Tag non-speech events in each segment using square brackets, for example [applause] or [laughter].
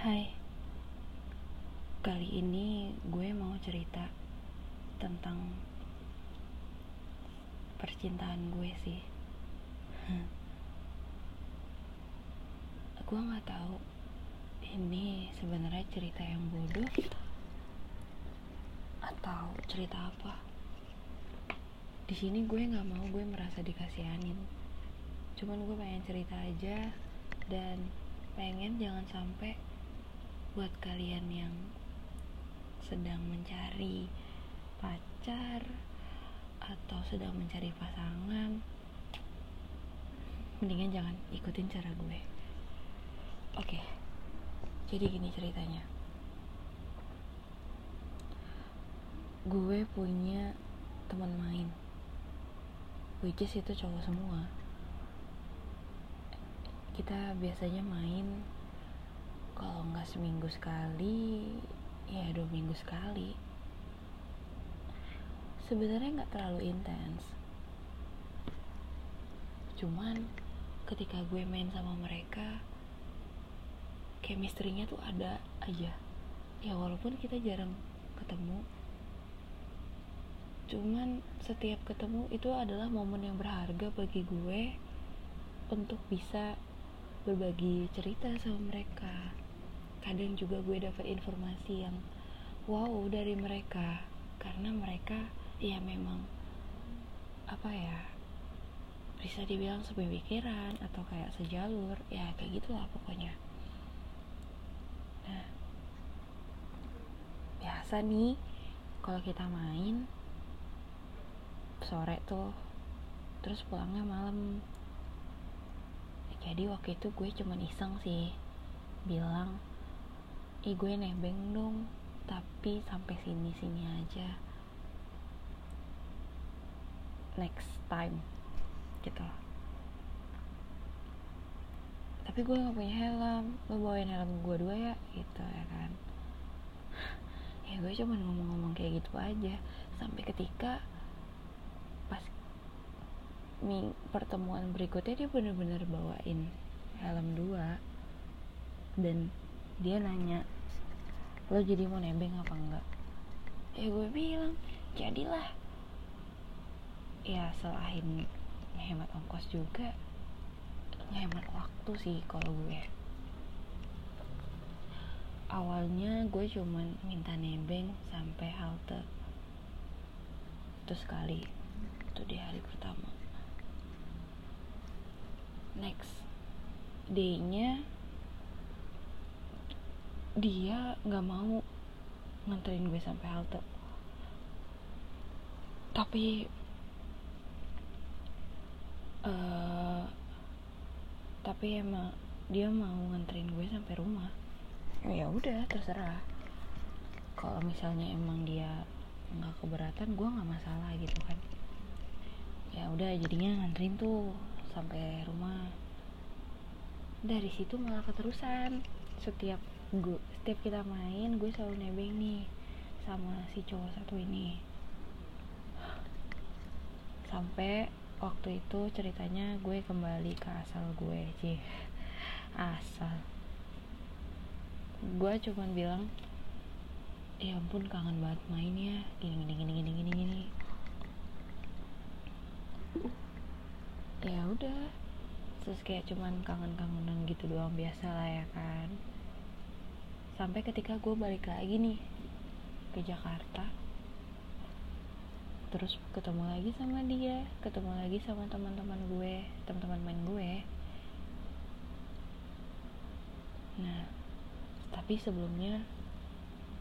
Hai, kali ini gue mau cerita tentang percintaan gue sih. [laughs] gue nggak tahu ini sebenarnya cerita yang bodoh atau cerita apa. Di sini gue nggak mau gue merasa dikasihanin. Cuman gue pengen cerita aja dan pengen jangan sampai buat kalian yang sedang mencari pacar atau sedang mencari pasangan mendingan jangan ikutin cara gue. Oke jadi gini ceritanya. Gue punya teman main which is itu cowok semua. Kita biasanya main kalau nggak seminggu sekali ya dua minggu sekali. Sebenarnya nggak terlalu intens. Cuman ketika gue main sama mereka chemistry-nya tuh ada aja. Ya walaupun kita jarang ketemu. Cuman setiap ketemu itu adalah momen yang berharga bagi gue untuk bisa berbagi cerita sama mereka kadang juga gue dapat informasi yang wow dari mereka. Karena mereka ya memang apa ya bisa dibilang sepemikiran atau kayak sejalur ya kayak gitulah pokoknya. Nah biasa nih kalau kita main sore tuh terus pulangnya malam. Jadi waktu itu gue cuman iseng sih bilang ih gue nebeng dong. Tapi sampai sini sini aja. Next time. Gitu. Tapi gue nggak punya helm. Lo bawain helm gue dua ya? Gitu ya kan? [laughs] Ya gue cuma ngomong-ngomong kayak gitu aja. Sampai ketika pas pertemuan berikutnya dia bener-bener bawain helm dua. Dan dia nanya lo jadi mau nebeng apa enggak? Ya gue bilang jadilah. Ya selain ngehemat ongkos juga ngehemat waktu sih kalau gue. Awalnya gue cuman minta nebeng sampai halte itu sekali itu di hari pertama. Next day-nya dia nggak mau nganterin gue sampai halte. Tapi uh, tapi emang dia mau nganterin gue sampai rumah. Ya udah terserah. Kalau misalnya emang dia nggak keberatan gue nggak masalah gitu kan. Ya udah jadinya nganterin tuh sampai rumah. Dari situ malah keterusan. Setiap gue setiap kita main gue selalu nebeng nih sama si cowok satu ini. Sampai waktu itu ceritanya gue kembali ke asal gue sih asal. Gue cuman bilang ya ampun kangen banget main ya gini gini gini gini gini gini. Ya udah. Terus kayak cuman kangen-kangenan gitu doang biasa lah ya kan sampai ketika gue balik lagi nih ke Jakarta. Terus ketemu lagi sama dia ketemu lagi sama teman-teman gue teman-teman main gue. Nah tapi sebelumnya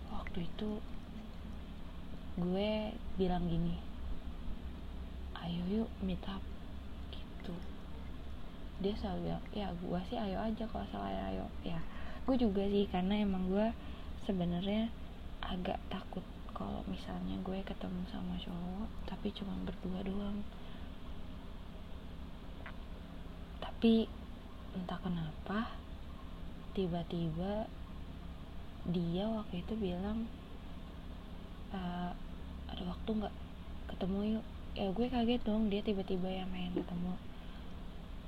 waktu itu gue bilang gini ayo yuk meet up gitu. Dia selalu bilang ya gue sih ayo aja kalau salah ayo. Ya gue juga sih karena emang gue sebenarnya agak takut kalau misalnya gue ketemu sama cowok tapi cuma berdua doang. Tapi entah kenapa tiba-tiba dia waktu itu bilang e, ada waktu nggak ketemu yuk? Ya gue kaget dong dia tiba-tiba yang main ketemu.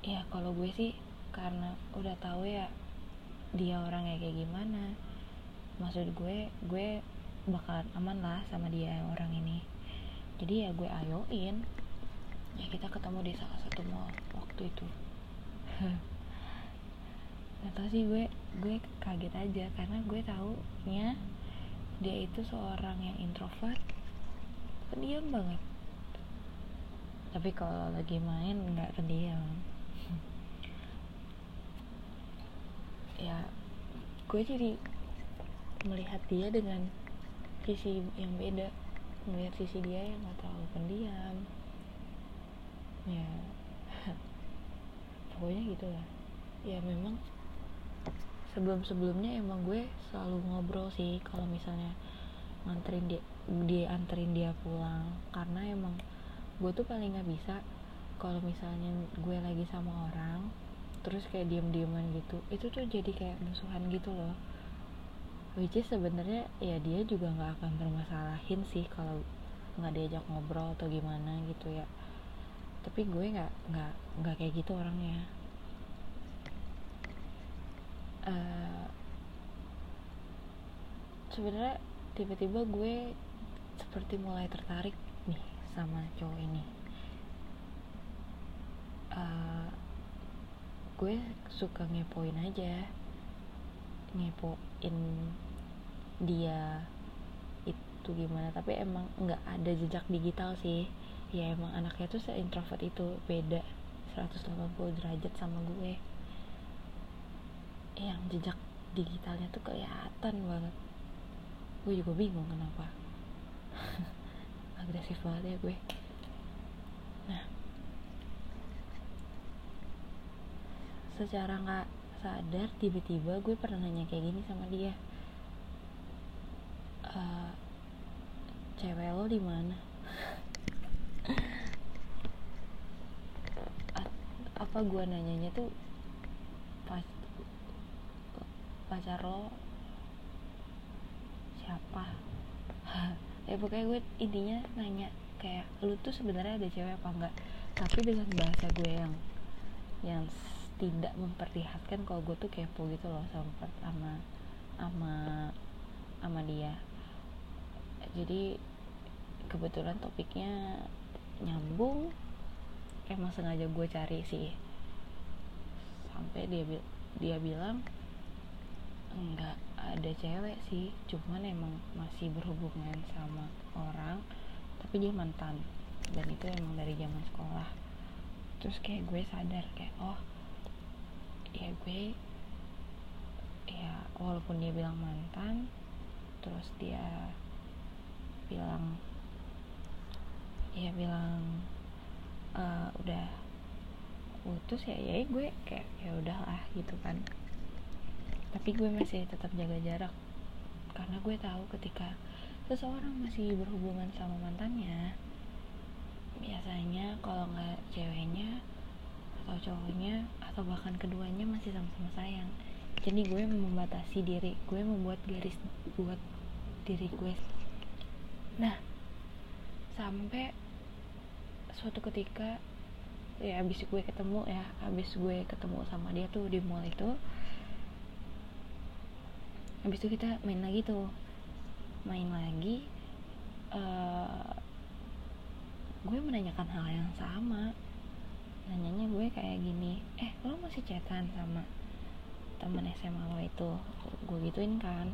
Ya kalau gue sih karena udah tahu ya dia orangnya kayak gimana. Maksud gue gue bakalan aman lah sama dia orang ini. Jadi ya gue ayoin. Ya kita ketemu di salah satu mall waktu itu. [laughs] Nggak tau sih gue gue kaget aja. Karena gue taunya dia itu seorang yang introvert pendiam banget. Tapi kalau lagi main nggak pendiam ya gue jadi melihat dia dengan sisi yang beda. Melihat sisi dia yang nggak terlalu pendiam. Ya [laughs] pokoknya gitu lah ya memang sebelum sebelumnya emang gue selalu ngobrol sih kalau misalnya nganterin dia dia anterin dia pulang. Karena emang gue tuh paling nggak bisa kalau misalnya gue lagi sama orang terus kayak diem-dieman gitu itu tuh jadi kayak musuhan gitu loh. Which is sebenarnya ya dia juga nggak akan bermasalahin sih kalau nggak diajak ngobrol atau gimana gitu ya. Tapi gue nggak nggak nggak kayak gitu orangnya. Uh, sebenarnya tiba-tiba gue seperti mulai tertarik nih sama cowok ini. Uh, gue suka ngepoin aja. Ngepoin dia itu gimana tapi emang nggak ada jejak digital sih. Ya emang anaknya tuh se introvert itu beda 180 derajat sama gue. Yang jejak digitalnya tuh kelihatan banget. Gue juga bingung kenapa. [laughs] Agresif banget ya gue. Nah secara nggak sadar tiba-tiba gue pernah nanya kayak gini sama dia uh, cewek lo di mana? Apa gue nanyanya tuh pas pacar lo siapa? [laughs] Ya pokoknya gue intinya nanya kayak lu tuh sebenarnya ada cewek apa enggak tapi dengan bahasa gue yang yang tidak memperlihatkan kalau gue tuh kepo gitu loh sama sama sama sama dia. Jadi kebetulan topiknya nyambung emang sengaja gue cari sih. Sampai dia dia bilang enggak ada cewek sih cuman emang masih berhubungan sama orang tapi dia mantan. Dan itu emang dari zaman sekolah. Terus kayak gue sadar kayak oh ya gue ya walaupun dia bilang mantan terus dia bilang ya bilang uh, udah putus ya ya gue kayak ya udahlah gitu kan. Tapi gue masih tetap jaga jarak karena gue tahu ketika seseorang masih berhubungan sama mantannya biasanya kalau nggak ceweknya atau cowoknya atau bahkan keduanya masih sama-sama sayang. Jadi gue membatasi diri gue membuat garis buat diri gue. Nah sampai suatu ketika ya abis gue ketemu ya abis gue ketemu sama dia tuh di mall itu abis itu kita main lagi tuh. Main lagi uh, gue menanyakan hal yang sama nanyanya gue kayak gini eh lo masih chatan sama temen SMA lo itu? Gue gituin kan.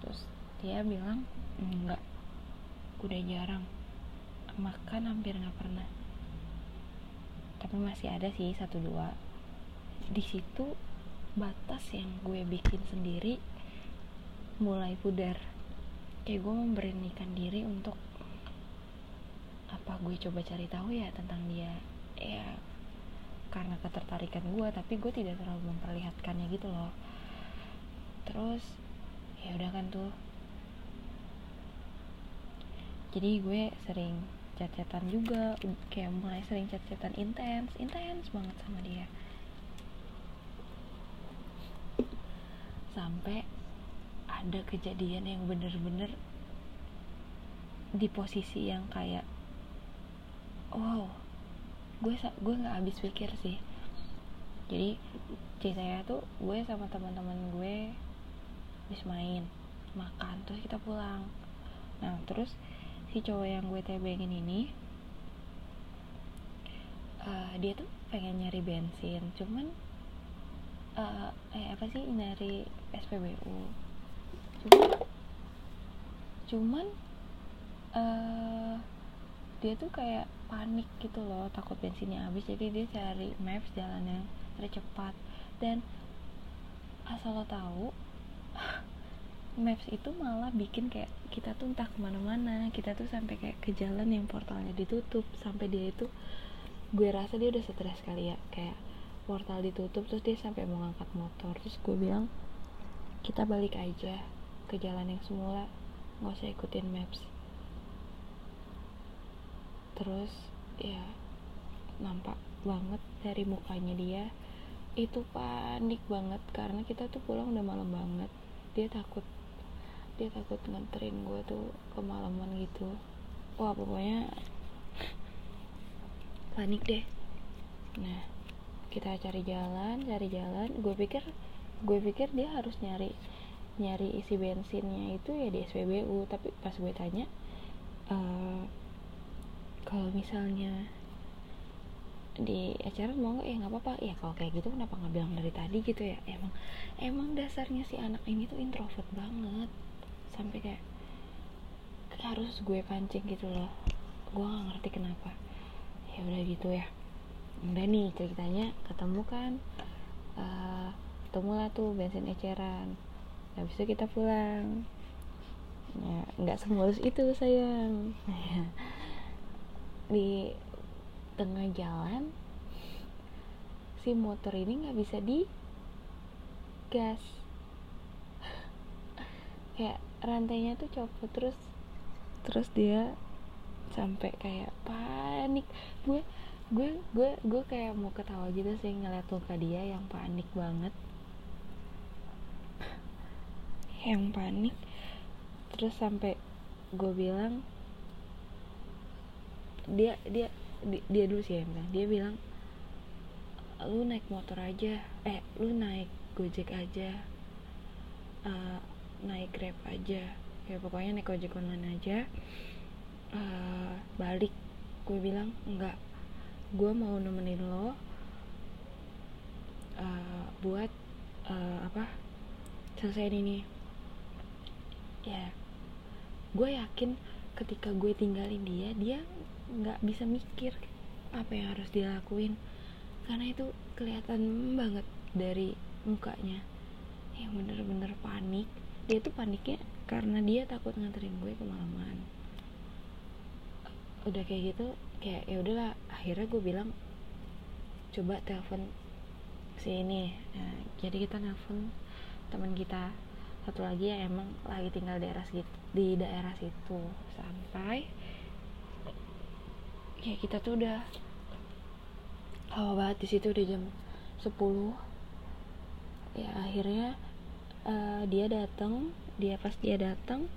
Terus dia bilang enggak udah jarang makan hampir nggak pernah. Tapi masih ada sih satu dua. Di situ batas yang gue bikin sendiri mulai pudar. Kayak gue memberanikan diri untuk apa gue coba cari tahu ya tentang dia? Ya karena ketertarikan gue tapi gue tidak terlalu memperlihatkannya gitu loh. Terus ya udah kan tuh. Jadi gue sering chat-chatan juga kayak mulai sering chat-chatan intens intens banget sama dia. Sampai ada kejadian yang bener-bener di posisi yang kayak wow. Gue gue nggak habis pikir sih. Jadi ceritanya tuh gue sama teman-teman gue habis main makan terus kita pulang. Nah terus si cowok yang gue tebengin ini uh, dia tuh pengen nyari bensin. Cuman uh, eh apa sih nyari SPBU cuman cuman uh, dia tuh kayak panik gitu loh takut bensinnya habis jadi dia cari maps jalan yang tercepat dan asal lo tahu [laughs] maps itu malah bikin kayak kita tuh entah ke mana-mana kita tuh sampai kayak ke jalan yang portalnya ditutup sampai dia itu gue rasa dia udah stres kali ya kayak portal ditutup terus dia sampai mau ngangkat motor terus gue bilang kita balik aja ke jalan yang semula nggak usah ikutin maps terus ya nampak banget dari mukanya dia. Itu panik banget karena kita tuh pulang udah malam banget. Dia takut dia takut nganterin gue tuh kemalaman gitu. Wah pokoknya panik deh. Nah kita cari jalan cari jalan. Gue pikir gue pikir dia harus nyari nyari isi bensinnya itu ya di SPBU tapi pas gue tanya uh, kalau misalnya di acara mau nggak? Ya nggak apa-apa. Ya kalau kayak gitu kenapa nggak bilang dari tadi gitu ya? Emang emang dasarnya si anak ini tuh introvert banget. Sampai kayak harus gue pancing gitu loh. Gue nggak ngerti kenapa. Ya udah gitu ya. Udah nih ceritanya ketemu kan uh, ketemu lah tuh bensin eceran. Habis itu kita pulang. Ya nggak semulus itu sayang [laughs] di tengah jalan si motor ini nggak bisa di gas [laughs] kayak rantainya tuh copot terus terus dia sampai kayak panik. Gue gue gue gue kayak mau ketawa gitu sih ngeliat muka dia yang panik banget. [laughs] Yang panik. Terus sampai gue bilang dia dia dia dulu sih yang bilang. Dia bilang lu naik motor aja. Eh lu naik gojek aja. Uh, naik grab aja. Ya pokoknya naik ojek online aja. Uh, balik. Gue bilang enggak. Gue mau nemenin lo uh, buat uh, apa selesai ini. Ya. Gue yakin ketika gue tinggalin dia dia nggak bisa mikir apa yang harus dia lakuin karena itu kelihatan banget dari mukanya. Yang bener-bener panik. Dia tuh paniknya karena dia takut nganterin gue kemalaman. Udah kayak gitu kayak ya udahlah. Akhirnya gue bilang coba telepon si ini. Nah, jadi kita nelfon teman kita. Satu lagi yang emang lagi tinggal di daerah di daerah situ. Sampai ya kita tuh udah lama banget di situ udah jam 10 ya akhirnya uh, dia datang dia pas dia datang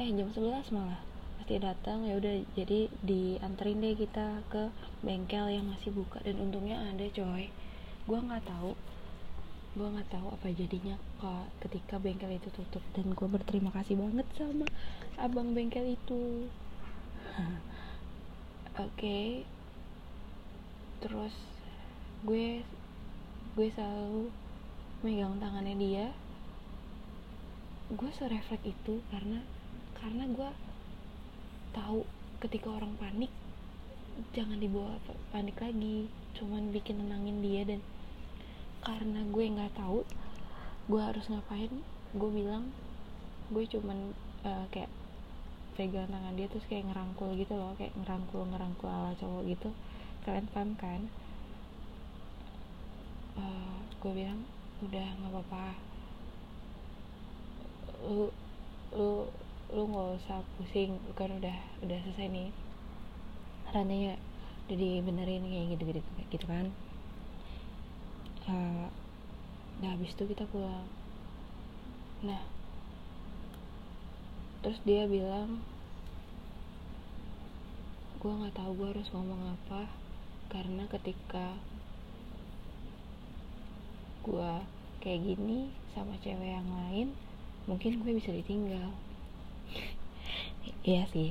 eh jam 11 malah. Pas dia datang ya udah jadi dianterin deh kita ke bengkel yang masih buka. Dan untungnya ada coy. Gue nggak tahu gue nggak tahu apa jadinya ketika bengkel itu tutup. Dan gue berterima kasih banget sama abang bengkel itu [laughs] oke. Terus gue gue selalu megang tangannya dia. Gue serefleks itu karena karena gue tahu ketika orang panik jangan dibawa panik lagi. Cuman bikin tenangin dia dan karena gue nggak tahu gue harus ngapain gue bilang gue cuman uh, kayak pegang tangan dia terus kayak ngerangkul gitu loh kayak ngerangkul ngerangkul ala cowok gitu. Kalian paham kan? Uh, eh, gue bilang udah nggak apa-apa. Lu lu lu nggak usah pusing kan udah udah selesai nih. Rantainya udah dibenerin kayak gitu gitu gitu kan. Uh, nah habis itu kita pulang. Nah terus dia bilang gue nggak tahu gue harus ngomong apa karena ketika gue kayak gini sama cewek yang lain mungkin gue bisa ditinggal. [laughs] Iya sih.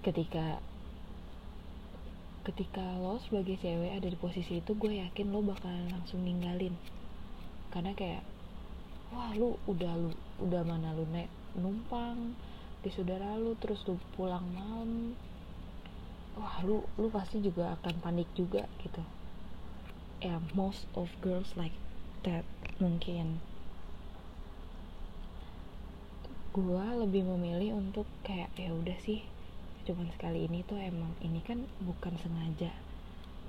Ketika ketika lo sebagai cewek ada di posisi itu gue yakin lo bakalan langsung ninggalin. Karena kayak wah lu udah lu udah mana lu naik numpang di saudara lu terus lu pulang malam. Wah lu lu pasti juga akan panik juga gitu. Ya yeah, most of girls like that mungkin. Gue lebih memilih untuk kayak ya udah sih cuman sekali ini tuh emang ini kan bukan sengaja.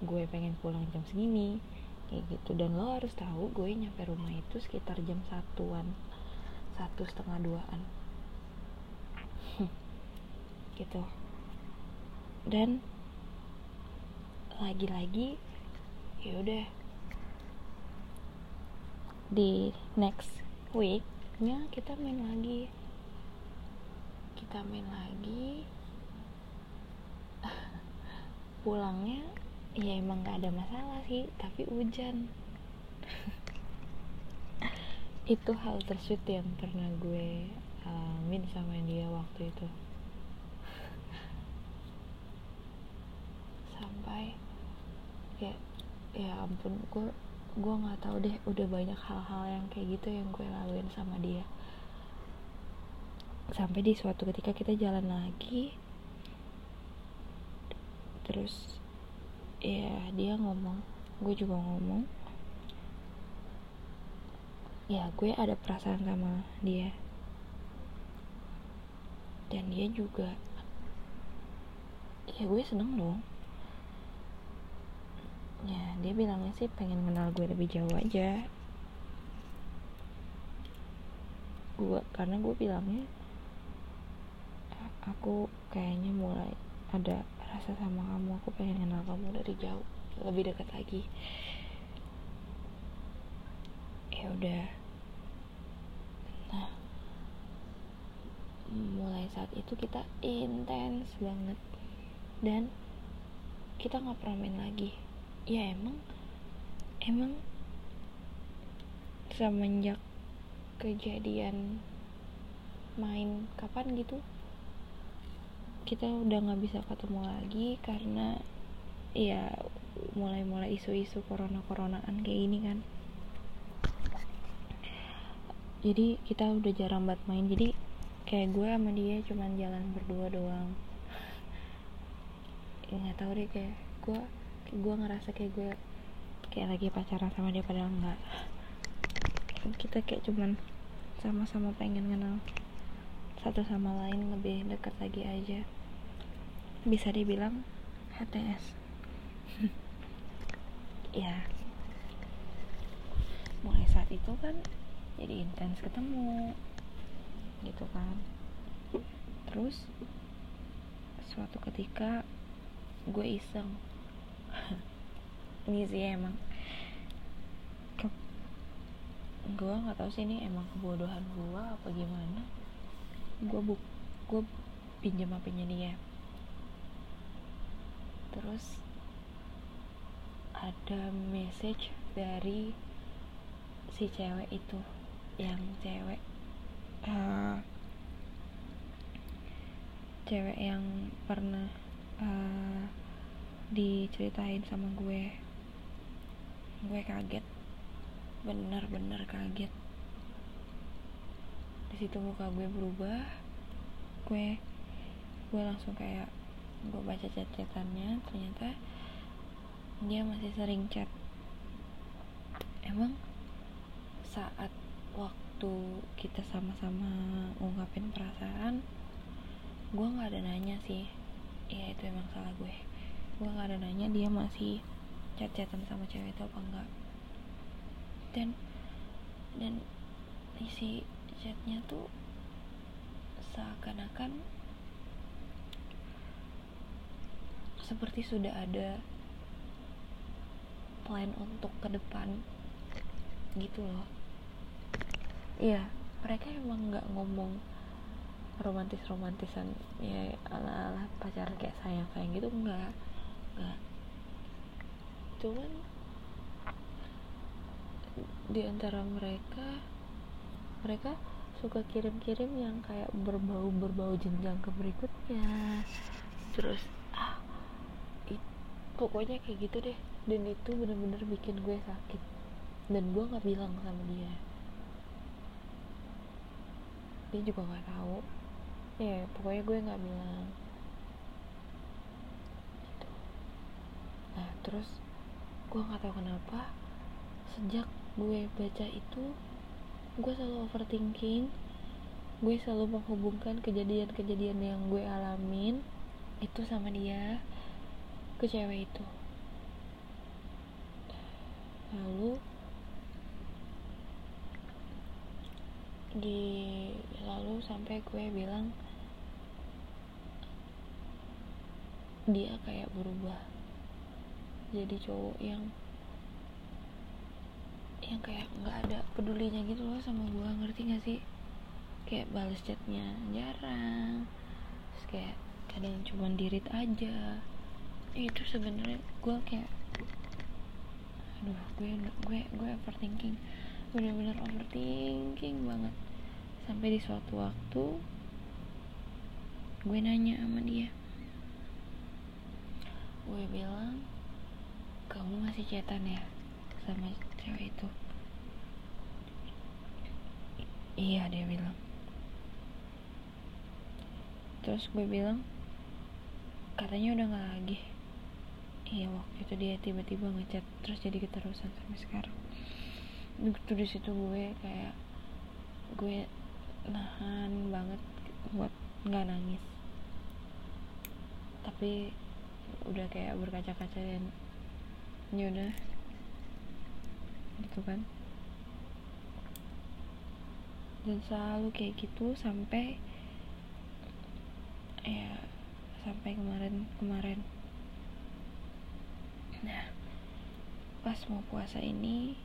Gue pengen pulang jam segini kayak gitu. Dan lo harus tahu gue nyampe rumah itu sekitar jam satuan satu setengah duaan. [laughs] Gitu. Dan lagi-lagi ya udah. Di next weeknya kita main lagi. Kita main lagi. [laughs] Pulangnya ya emang gak ada masalah sih tapi hujan [laughs] itu hal tersut yang pernah gue alamin sama dia waktu itu. Sampai ya ya ampun gue gue nggak tahu deh udah banyak hal-hal yang kayak gitu yang gue laluin sama dia. Sampai di suatu ketika kita jalan lagi terus ya dia ngomong gue juga ngomong ya gue ada perasaan sama dia. Dan dia juga ya gue seneng dong. Ya dia bilangnya sih pengen kenal gue lebih jauh aja. Gue karena gue bilangnya aku kayaknya mulai ada rasa sama kamu aku pengen kenal kamu dari jauh lebih dekat lagi. Ya udah nah mulai saat itu kita intens banget. Dan kita nggak pernah main lagi. Ya emang emang semenjak kejadian main kapan gitu kita udah nggak bisa ketemu lagi karena ya mulai-mulai isu-isu corona-coronaan kayak gini kan. Jadi kita udah jarang banget main. Jadi kayak gue sama dia cuman jalan berdua doang. Ya nggak tahu deh kayak gue gue ngerasa kayak gue kayak lagi pacaran sama dia padahal enggak kita kayak cuman sama-sama pengen kenal satu sama lain lebih dekat lagi aja. Bisa dibilang HTS [laughs] ya. Mulai saat itu kan jadi intens ketemu gitu kan. Terus suatu ketika gue iseng. [laughs] Ini sih emang gue nggak tahu sih ini emang kebodohan gue apa gimana. Gue buk gue pinjam hpnya dia. Terus ada message dari si cewek itu yang cewek uh, cewek yang pernah uh, diceritain sama gue. Gue kaget. Bener-bener kaget. Di situ muka gue berubah. Gue gue langsung kayak gue baca chat-chatannya ternyata dia masih sering chat. Emang saat waktu kita sama-sama ngungkapin perasaan gue nggak ada nanya sih. Ya itu emang salah gue. Gue nggak ada nanya dia masih chat-chatan sama cewek itu apa enggak. Dan dan isi chatnya tuh seakan-akan seperti sudah ada plan untuk ke depan gitu loh iya mereka emang nggak ngomong romantis romantisan ya ala ala pacaran kayak sayang sayang gitu enggak enggak cuman di antara mereka mereka suka kirim-kirim yang kayak berbau berbau jenjang ke berikutnya. Terus ah it, pokoknya kayak gitu deh. Dan itu bener-bener bikin gue sakit. Dan gue nggak bilang sama dia dia juga nggak tahu. Ya pokoknya gue nggak bilang. Gitu. nah terus gue nggak tahu kenapa sejak gue baca itu gue selalu overthinking. Gue selalu menghubungkan kejadian-kejadian yang gue alamin itu sama dia ke cewek itu. Lalu di lalu sampai gue bilang dia kayak berubah. Jadi cowok yang yang kayak nggak ada pedulinya gitu loh sama gue. Ngerti gak sih? Kayak balas chatnya jarang. Terus kayak kadang cuma dirit aja. Itu sebenarnya gue kayak aduh gue gue gue overthinking. Bener-bener overthinking banget sampai di suatu waktu gue nanya sama dia. Gue bilang kamu masih cetan ya sama cewek itu? Iya dia bilang. Terus gue bilang katanya udah nggak lagi. Iya waktu itu dia tiba-tiba ngechat terus jadi keterusan sampai sekarang. Itu di situ gue kayak gue nahan banget buat nggak nangis. Tapi udah kayak berkaca-kaca dan ya udah gitu kan. Dan selalu kayak gitu sampai ya sampai kemarin kemarin. Nah pas mau puasa ini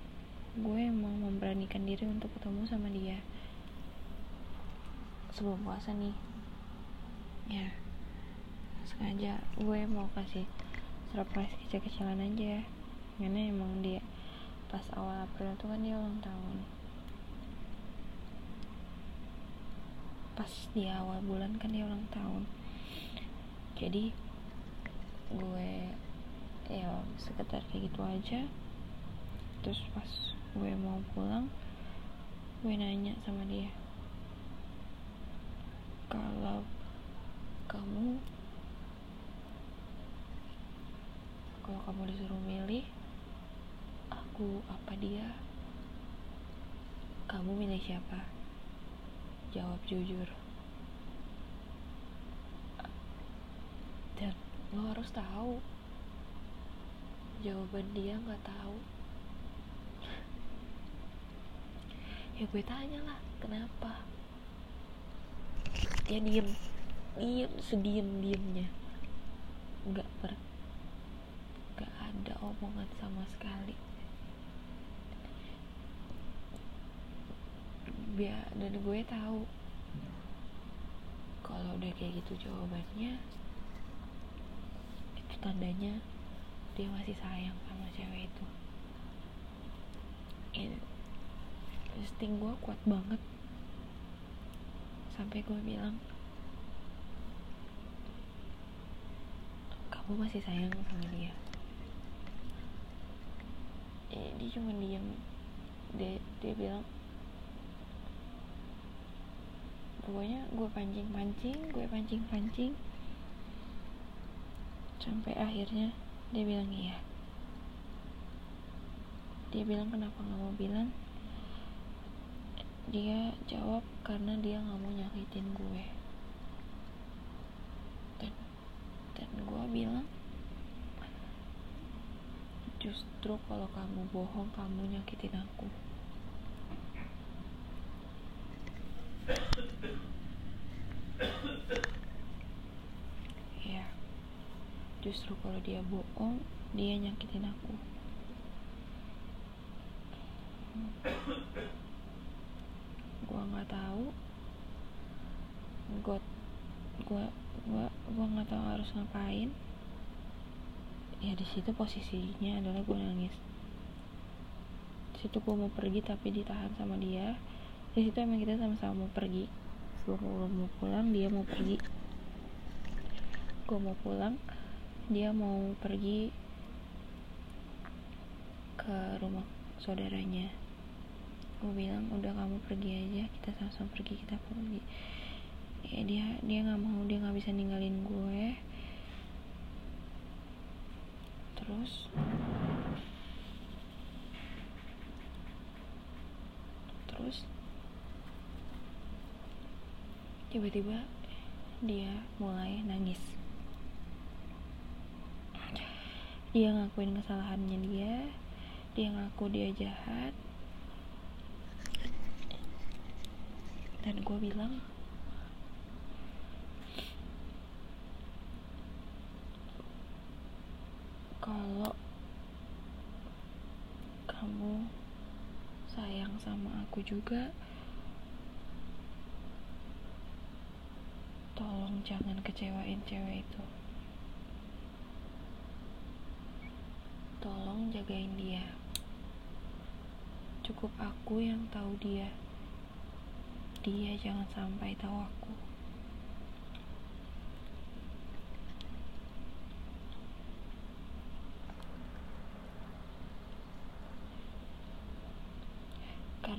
gue mau memberanikan diri untuk ketemu sama dia sebelum puasa nih. Ya. Sengaja gue mau kasih surprise kecil-kecilan aja. Karena emang dia pas awal April itu kan dia ulang tahun. Pas di awal bulan kan dia ulang tahun. Jadi gue ya sekitar kayak gitu aja. Terus pas gue mau pulang gue nanya sama dia kalau kamu kalau kamu disuruh milih aku apa dia? Kamu milih siapa? Jawab jujur. Dan lo harus tahu. Jawaban dia nggak tahu. [laughs] Ya gue tanya lah kenapa dia diem. Diem sediem diemnya. Nggak per nggak ada omongan sama sekali. Biar dan gue tahu kalau udah kayak gitu jawabannya itu tandanya dia masih sayang sama cewek itu. Insting gue kuat banget sampai gue bilang kamu masih sayang sama dia. Eh, dia cuma diam dia, dia bilang pokoknya gue pancing-pancing gue pancing-pancing. Sampai akhirnya dia bilang iya. Dia bilang kenapa nggak mau bilang? Dia jawab karena dia nggak mau nyakitin gue. Dan dan gue bilang justru kalau kamu bohong kamu nyakitin aku. Ya justru kalau dia bohong dia nyakitin aku gua nggak tahu gua gua gua gua nggak tahu harus ngapain? Ya di situ posisinya adalah gue nangis. Di situ gue mau pergi tapi ditahan sama dia. Di situ emang kita sama-sama mau pergi. Gue mau, pulang dia mau pergi. Gue mau pulang dia mau pergi ke rumah saudaranya. Gue bilang udah kamu pergi aja. Kita sama-sama pergi kita pergi. Ya dia dia nggak mau dia nggak bisa ninggalin gue terus. Terus tiba-tiba dia mulai nangis. Dia ngakuin kesalahannya dia dia ngaku dia jahat. Dan gue bilang kalau kamu sayang sama aku juga. Tolong jangan kecewain cewek itu. Tolong jagain dia. Cukup aku yang tahu dia. Dia jangan sampai tahu aku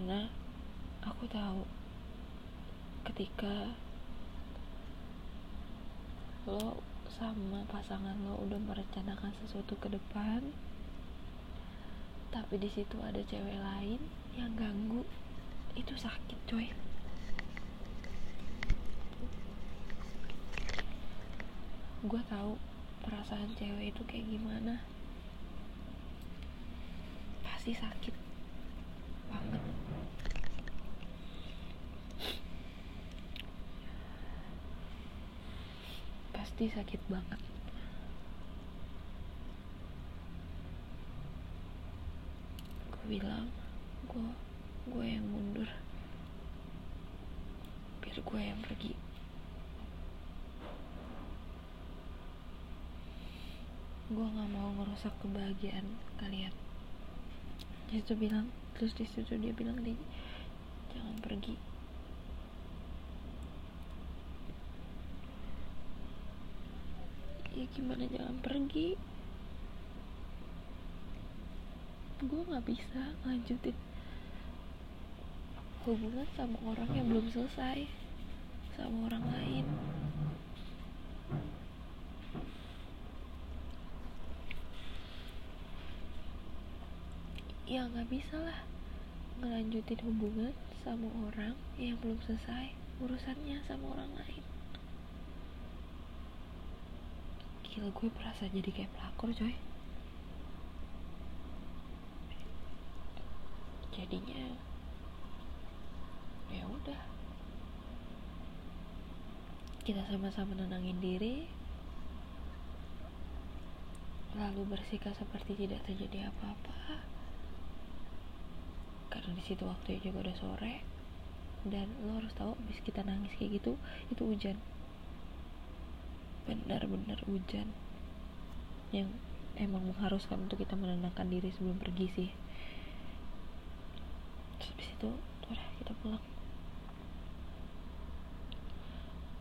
karena aku tahu ketika lo sama pasangan lo udah merencanakan sesuatu ke depan tapi di situ ada cewek lain yang ganggu itu sakit coy. Gue tahu perasaan cewek itu kayak gimana. Pasti sakit banget pasti sakit banget. Gue bilang gue gue yang mundur. Biar gue yang pergi. Gue nggak mau ngerusak kebahagiaan kalian. Dia bilang terus di situ dia bilang dia jangan pergi ya gimana jangan pergi. Gue nggak bisa lanjutin hubungan sama orang yang belum selesai sama orang lain. Ya nggak bisa lah ngelanjutin hubungan sama orang yang belum selesai urusannya sama orang lain gila gue berasa jadi kayak pelakor coy. Jadinya ya udah. Kita sama-sama nenangin diri. Lalu bersikap seperti tidak terjadi apa-apa. Karena di situ waktunya juga udah sore. Dan lo harus tahu abis kita nangis kayak gitu itu hujan benar-benar hujan yang emang mengharuskan untuk kita menenangkan diri sebelum pergi sih. Terus abis itu udah kita pulang.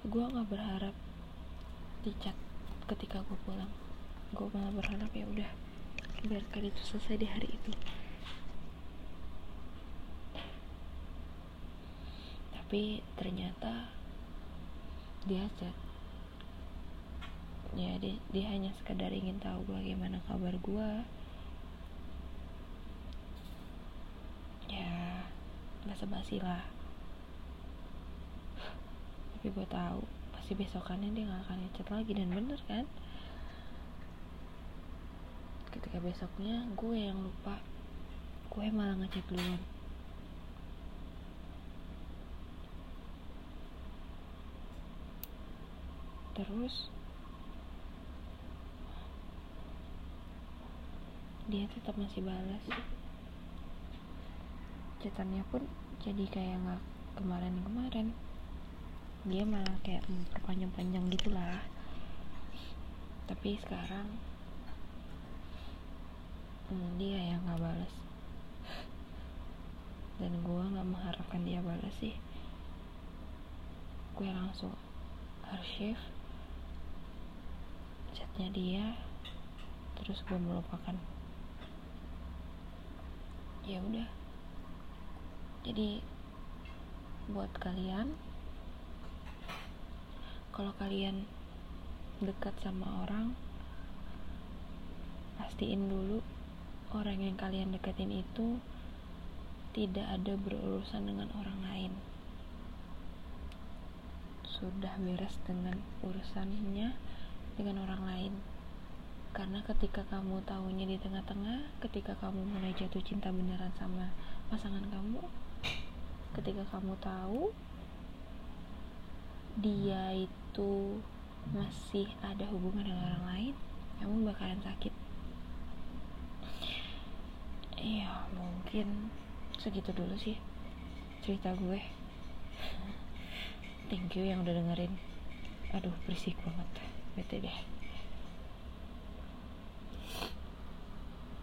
Gue nggak berharap dicat ketika gue pulang. Gue malah berharap ya udah biarkan itu selesai di hari itu. Tapi ternyata dia chat ya dia, dia hanya sekedar ingin tahu bagaimana kabar gue ya basa basi lah. Tapi gue tahu pasti besokannya dia nggak akan ngechat lagi dan bener kan? Ketika besoknya gue yang lupa gue malah ngechat duluan. Terus dia tetap masih balas. Chatannya pun jadi kayak nggak kemarin-kemarin dia malah kayak memperpanjang-panjang gitulah tapi sekarang hmm, dia yang nggak balas. Dan gue nggak mengharapkan dia balas sih. Gue langsung archive chatnya dia terus gue melupakan ya udah. Jadi buat kalian kalau kalian dekat sama orang pastiin dulu orang yang kalian deketin itu tidak ada berurusan dengan orang lain. Sudah beres dengan urusannya dengan orang lain karena ketika kamu tahunya di tengah-tengah ketika kamu mulai jatuh cinta beneran sama pasangan kamu ketika kamu tahu dia itu masih ada hubungan dengan orang lain kamu bakalan sakit. Iya mungkin segitu dulu sih cerita gue. Thank you yang udah dengerin. Aduh berisik banget. Bete deh